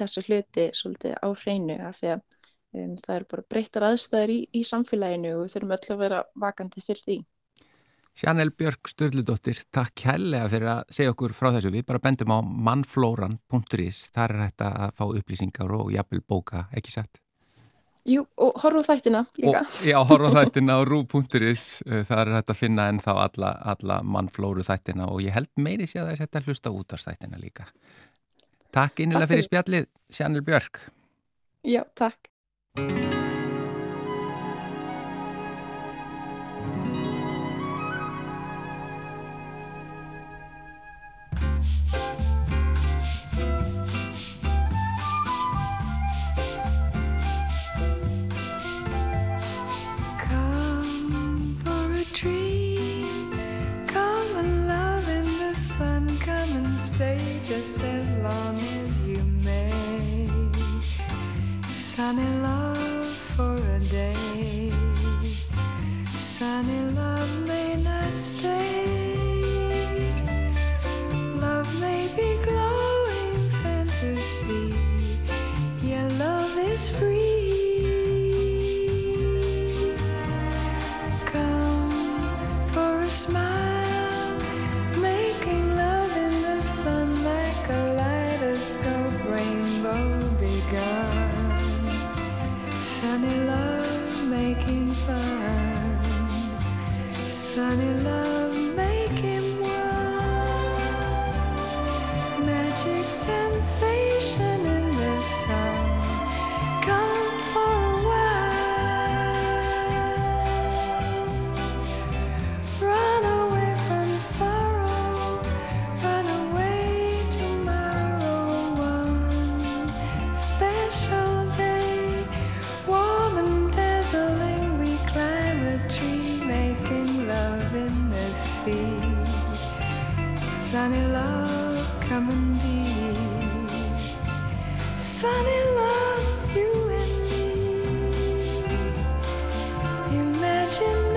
þessu hluti svolítið á hreinu af því að um, það eru bara breyttar aðstæður í, í samfélaginu og við þurfum öll að vera vakandi fyrir því. Sjanel Björk Sturludóttir, takk kærlega fyrir að segja okkur frá þessu. Við bara bendum á mannflóran.is, þar er hægt að fá upplýsingar og jafnvel bóka, ekki satt? Jú, og horfa á þættina líka. Og, já, horfa þættina á rú.is, það er hægt að finna ennþá alla, alla mannflóru þættina og ég held meiri sé að það er sett að hlusta út af þættina líka. Takk innilega fyrir spjallið, Sjanel Björk. Já, takk. Come passion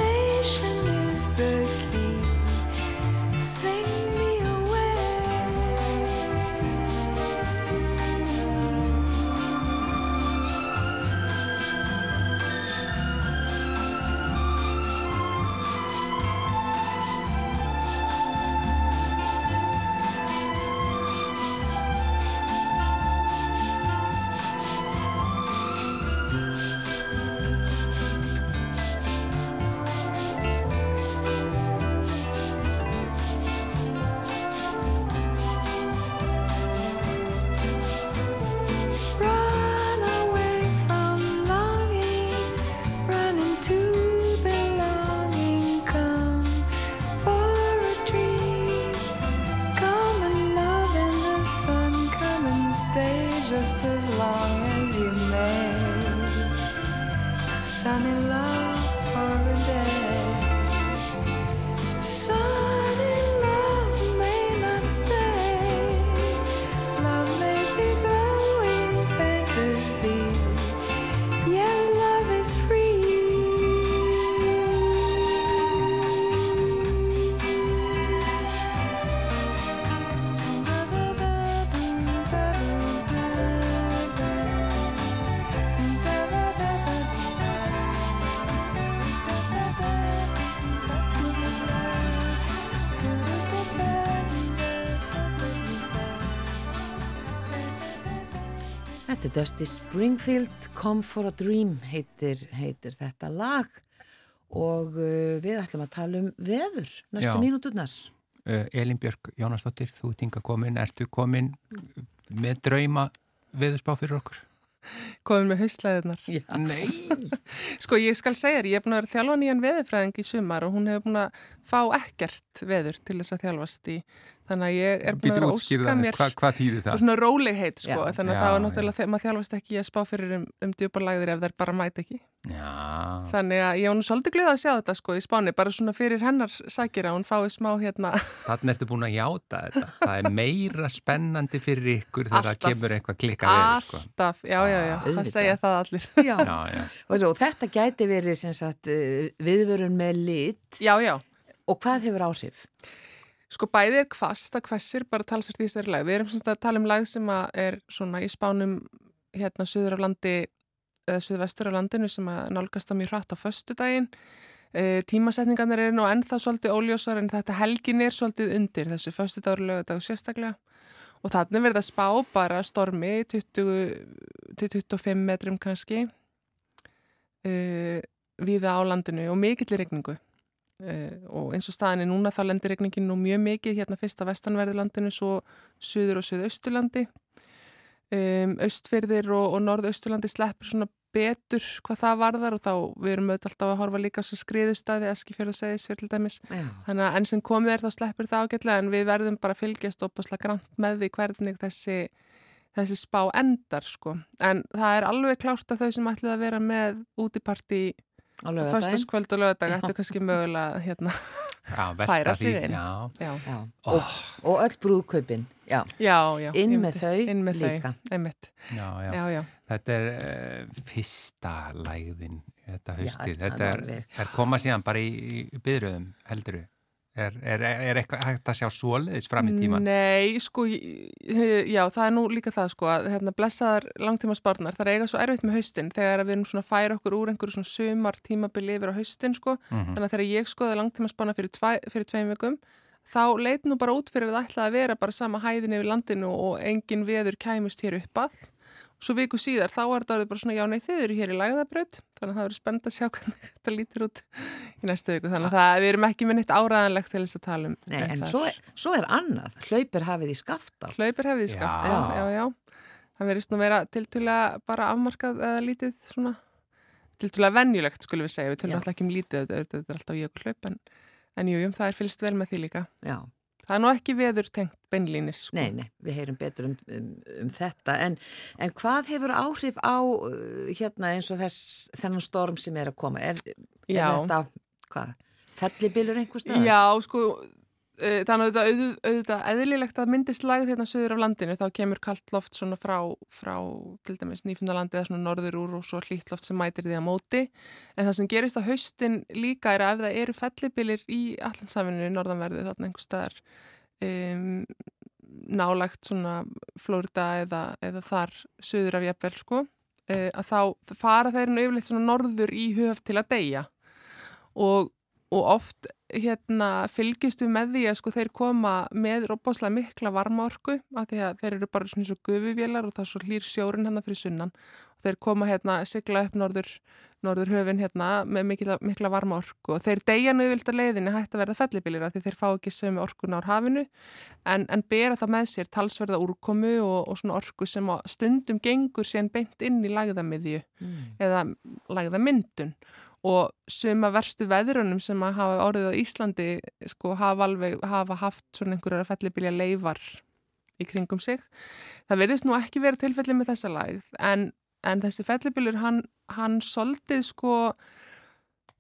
Þetta er Dusty Springfield, Come for a Dream heitir, heitir þetta lag og uh, við ætlum að tala um veður næstu Já. mínúturnar. Uh, Elin Björk Jónasdóttir, þú ert hinga komin, ertu komin með drauma veðurspá fyrir okkur? Komið með haustlæðirnar. Já. Nei! Sko ég skal segja þér, ég hef búin að vera þjálfa nýjan veðurfræðing í sumar og hún hefur búin að fá ekkert veður til þess að þjálfast í. Þannig að ég er búin að vera að óska mér hvað, hvað þýðir og það? svona rólegheit sko. Já. Þannig að Já, það já. náttúrulega þegar maður þjálfast ekki að spá fyrir um, um djúparlæðir ef þær bara mæta ekki. Já, Þannig að ég var nú svolítið glöð að sjá þetta sko í spáni, bara svona fyrir hennar sækir að hún fái smá hérna. þannig ertu búin að játa þetta. Það er meira spennandi fyrir ykkur þegar það kemur eitthvað klikkað veður, sko. Alltaf, já, já, já, það segja það allir. Já. Já, já. Og, þetta gæti verið sem sagt uh, viðvörun með lit og hvað hefur áhrif? Sko bæði er kvast, það kvessir bara talsvært í þessari lag. Við erum semst að tala um lag sem að er svona í spánum hérna söður af landi eða söðvestur af landinu sem að nálgast það mjög hratt á föstudaginn. E, tímasetningarnir eru nú ennþá svolítið óljósar en þetta helgin er svolítið undir þessu föstudagur og lögadag sérstaklega. Og þannig verður það spá bara stormi 20 til 25 metrum kannski e, viða á landinu og mikill í regningu. Uh, og eins og staðinni núna þá lendir regningin nú mjög mikið hérna fyrst á vestanverðurlandinu svo suður og suðausturlandi um, austfyrðir og, og norðausturlandi sleppur svona betur hvað það varðar og þá við erum auðvitað alltaf að horfa líka svo skriðustæði eskifjörðu segis fyrir dæmis Já. þannig að enn sem komið er þá sleppur það ágætlega en við verðum bara að fylgjast opaslega grant með því hvernig þessi þessi spá endar sko en það er alveg klárt að þau sem ætlið að vera með útiparti? Föstaskvöld og lögadag ættu kannski mögulega hérna. Velta Færa sig inn. Já, Já, Já. Og, og öll brúðkaupin. Já. já, já. Inn með þau inn með líka. Þau, einmitt. já, já. Já, já. Þetta er uh, fyrsta lægðin, þetta það þetta er er, koma síðan bara í, í byrjuðum, helduru. Er, er, er eitthvað hægt að sjá svoleiðis fram í tíman? Nei, sko, já, það er nú líka það, sko, að hérna, blessaðar langtíma spárnar, það er eiga svo erfitt með haustin þegar við erum svona að færa okkur úr einhverju svona sumar tímabili yfir á haustin, sko. Mhm. Þannig að þegar ég skoði langtíma spárnar fyrir, fyrir tveim vikum, þá leit nú bara út fyrir að það ætlaði að vera bara sama hæðin yfir landinu og engin veður kæmust hér upp að. Svo viku síðar, þá er þetta orðið bara svona, já, nei, þið eru hér í lagðabraut, þannig að það verður spennt að sjá hvernig þetta lítur út í næstu viku. Þannig að það, við erum ekki með neitt áræðanlegt til þess að tala um. Nei, en svo er, svo er annað. Hlaupir hafið í skaftal. Hlaupir hefðið skaft, já, Já. já, já. Það verðist nú vera tiltúlega bara afmarkað eða lítið svona, tiltúlega venjulegt skulum við segja, við tölum alltaf ekki um lítið, þetta, þetta er alltaf jökul hlaup, en, en jú, jú, það er fylgst vel með því líka. Já. Það er nú ekki veður tengt beinlínis, sko. Nei, nei, við heyrum betur um, um, um þetta. En, en hvað hefur áhrif á uh, hérna eins og þess, þennan storm sem er að koma? Er, er þetta, hvað, fellibilur einhver stað? Já, sko, þannig að auðvitað, auð- auðvitað eðlilegt að myndist lagð hérna söður af landinu, þá kemur kallt loft svona frá, frá til dæmis nýfundalandi eða svona norður úr og svo hlýtt loft sem mætir því að móti. En það sem gerist á haustin líka er að ef það eru fellibilir í allansafinu norðanverðu þarna einhver staðar um, nálagt svona Flórida eða, eða þar söður af jafnvel sko, uh, að þá fara þeir nú yfirleitt svona norður í höf til að deyja og, og oft hérna fylgist við með því að sko þeir koma með róbáslega mikla varmaorku af því að þeir eru bara svona svo gufuvélar og það er svo hlýr sjórin hérna fyrir sunnan. Og þeir koma hérna sigla upp norður, norður höfin hérna með mikla, mikla varmaorku. Og þeir deyja yfirleitt að leiðinni hægt að verða fellibilir af því þeir fá ekki sömu orkun ár hafinu. En, en bera það með sér talsverða úrkomu og, og svona orku sem stundum gengur síðan beint inn í lagðamiðju Mm. eða lagðamyndun og suma verstu veðrunum sem að hafa orðið á Íslandi sko hafa alveg hafa haft svona einhverjar fellibilja leifar í kringum sig. Það verðist nú ekki verið tilfelli með þessa lægð en, en þessi fellibylur hann, hann soldið sko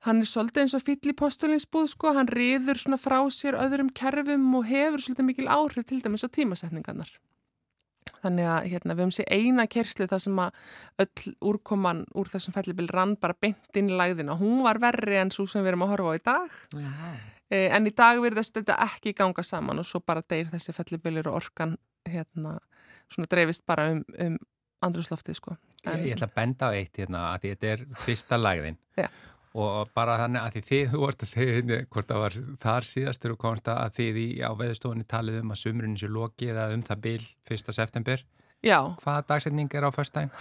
hann er soldið eins og fýll í postulinsbúð sko, hann riður svona frá sér öðrum kerfum og hefur svolítið mikil áhrif til dæmis á tímasetningarnar. Þannig að hérna, við höfum sér eina kerslu þar sem að öll úrkoman úr þessum fellibil rann bara beint inn í læðina. Hún var verri en svo sem við erum að horfa á í dag. Já. Eh, En í dag virðast þetta ekki ganga saman og svo bara deyr þessi fellibilir og orkan hérna, svona dreifist bara um, um andrúsloftið sko. Ég, ég ætla að benda á eitt hérna að þetta er fyrsta lagðin Já. Og bara þannig að því þið, þú varst að segja hérna hvort það var þar síðastur og komst að þið í á veðustofunni talið um að sumrunni sér loki eða um það bil 1. september. Já, Hvaða dagsetning er á föstudaginn?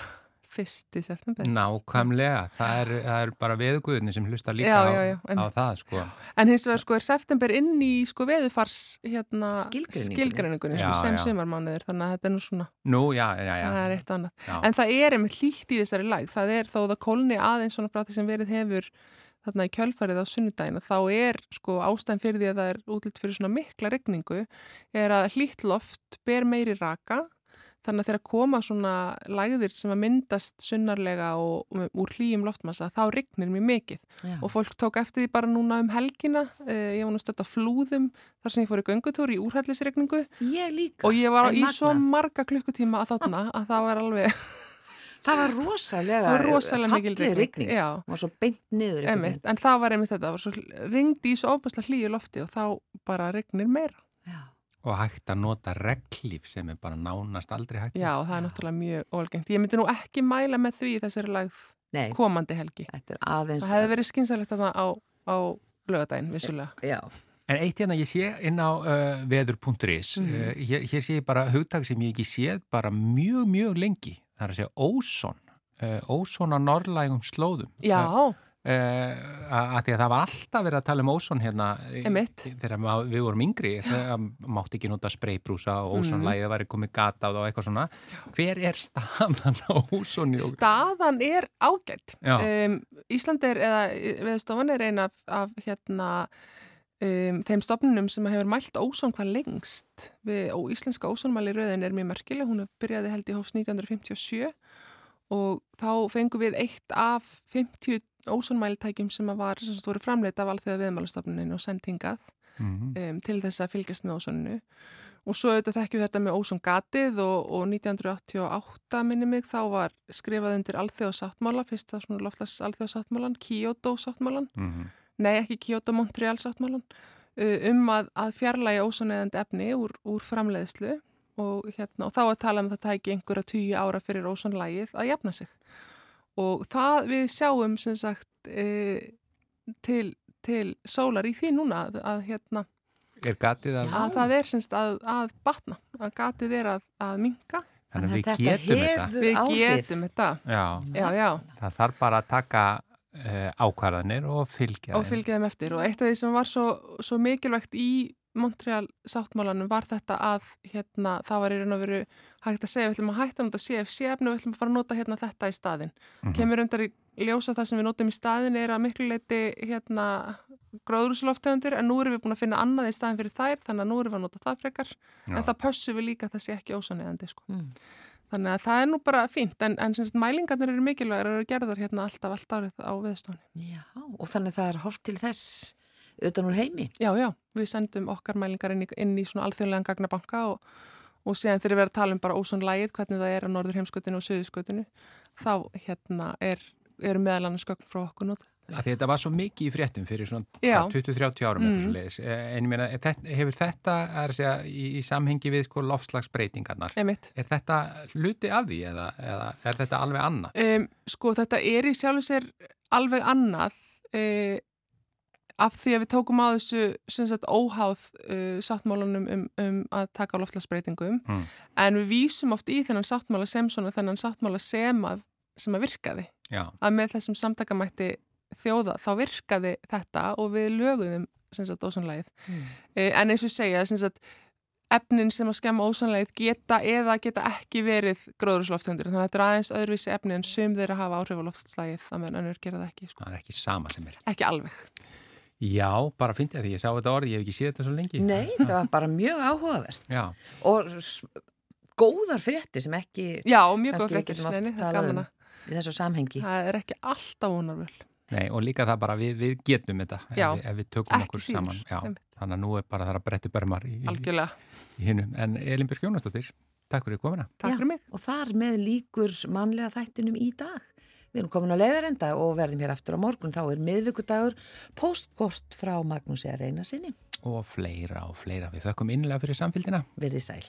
Fyrst í september. Nákvæmlega, það er, það er bara veðuguðinni sem hlusta líka Já, á, já, já, á einmitt. það sko. En hins vegar sko er september inn í sko veðufars hérna Skilgreiningunni. skilgreiningunni sko, sem sumarmánuður þannig að þetta er nú svona, Nú, já, já, já. það er eitt og annað. já. En það er einmitt hlýtt í þessari læg, það er þó það kólni aðeins svona brati sem verið hefur þarna í kjölfarið á sunnudagina, þá er sko ástæðan fyrir því að það er útlitt fyrir svona mikla regningu, er að hlýtt loft ber meiri raka, þannig að þegar koma svona lægðir sem að myndast sunnarlega og, og úr hlýjum loftmassa, þá regnir mjög mikið Já. og fólk tók eftir því bara núna um helgina eh, ég var nú stödd á flúðum þar sem ég fór í göngutúr í úrhællisregningu Ég líka. og ég var í svo marga klukkutíma að þarna að það var alveg Það var rosalega, það var rosalega mikil rigning. Já, Og svo beint niður. einmitt, en það var einmitt þetta það var svo ringdi í svo óbæslega hlýju lofti og þá bara regnir meira. Já. Og hægt að nota reglíf sem er bara nánast aldrei hægt. Já, það er náttúrulega mjög óalgengt ég myndi nú ekki mæla með því í þessari lagð Nei, komandi helgi þetta er aðeins. það hefði verið skynsalegt þarna á, á lögadaginn, vissulega Já. En eitt hérna ég sé inn á uh, veður.is, Mhm. uh, hér, hér sé ég bara hugtak sem ég ekki séð bara mjög, mjög lengi. Það er að segja óson, uh, óson á norrlægum slóðum. Já, uh, að því að það var alltaf verið að tala um óson hérna Einmitt. þegar við vorum yngri þegar mátti ekki nota spreybrúsa og ósonlægið væri komið gata á það og eitthvað svona. Hver er staðan á ósoni og... staðan er ágætt um, Ísland er, eða viðstofan er eina af, af hérna um, þeim stofnunum sem hefur mælt ósón hvað lengst. Við, og íslenska ósónmæli rauðin er mjög merkileg, hún byrjaði held í hófs 1957 og þá fengum við eitt af 50 ósónmælitækjum sem var, sem voru framleitt af alþjóða viðmælastofnuninu og sendingað Mhm. um, til þess að fylgjast með ósoninu og svo auðvitað þekkjum við þetta með ósongatið og, og 1988 minni mig þá var skrifað undir alþjóðsáttmála, fyrsta svona loftlags alþjóðsáttmálan, Kyoto sáttmálan Mhm. nei ekki Kyoto Montreal sáttmálan um að, að fjarlægi ósoneðandi efni úr, úr framleiðslu og, hérna, og þá að tala um að það tæki einhverja tíu ára fyrir ósonlægið að jafna sig og það við sjáum sem sagt uh, til, til sólar í því núna að, að hérna Er gatið að... að það er semst að, að batna, að gatið er að, að minka. Þannig að við Þetta getum þetta. Við áhrif. getum þetta, Já, já, já, það þarf bara að taka uh, ákvarðanir og fylgja og fylgja þeim eftir. Og eitt af því sem var svo, svo mikilvægt í Montreal sáttmálanum var þetta að hérna, það var í raun og veru hægt að segja við ætlum að hætta að nota CFC-efni og við ætlum að fara að nota hérna þetta í staðin. Mhm. Kemur undar í ljósa það sem við notum í staðin er að miklu leiti hérna, gróðrúsloftegundir en nú erum við búin að finna annað í staðin fyrir þær þannig að nú erum við að nota það frekar Já. en það pössum við líka að það sé ekki ósanniðandi sko. Mm. Þannig að það er nú bara fínt en, en semst, mælingarnir eru mikilvægur og eru gerðar hérna alltaf allt árið á viðstofni. Já, og þannig það er hort til þess utan úr heimi. Já, já, við sendum okkar mælingar inn í, inn í svona alþjóðlegan gagnabanka og, og síðan þegar við erum að tala um bara ósónlægið, hvernig það er á norður heimskutinu og söðuskutinu, þá hérna er, eru meðal annars gögn frá okkur því þetta var svo mikið í fréttum fyrir svona Já. hvað, 20-30 árum mm. Leis. en ég meina, þetta, hefur þetta að segja, í, í samhengi við sko lofslagsbreytingarnar, er þetta hluti af því eða, eða er þetta alveg annað? Um, sko þetta er í sjálfu sér alveg annað uh, af því að við tókum á þessu sagt óháð uh, sáttmálanum um, um að taka á loftlagsbreytingum Mm. en við vísum oft í þennan sáttmála sem svona þennan sáttmála sem að, sem að virkaði Já, að með þessum samtakamætti þjóða þá virkaði þetta og við löguðum sagt ósanlægið Mm. uh, en eins og segja sagt efnin sem að skemma ósanlegið geta eða geta ekki verið gróðursloftundir þannig að þetta er aðeins öðruvísi efni en sum þeirra hafa áhrif á loftslagið þannig að önnur gera það ekki, sko. það er ekki sama sem er. ekki alveg Já, bara fyndi að því ég sá þetta orð, ég hef ekki séð þetta svo lengi. Nei, það var bara mjög áhugavert Já, og góðar fréttir sem ekki Já, mjög kannski góð við fréttir, getum oft Nei, nei, það er talað gaman um að í þessu samhengi. það er ekki alltaf vonarvöl. nei, og líka það bara við, við getum þetta ef, Já, við, ef við tökum okkur síður, saman. Já, þannig að nú er bara það að brettu börmar í, í, Algjörlega. í hinnum. En Elin Björk Jónastóttir, takk fyrir komina. Takk Já. fyrir mig. Og þar með líkur mannlega þættinum í dag. Við erum komin á leiðarenda og verðum hér aftur á morgun. Þá er miðvikudagur postkort frá Magnúsi að reyna sinni. Og fleira og fleira. Við þökkum innlega fyrir samfélgina. Verðið sæl.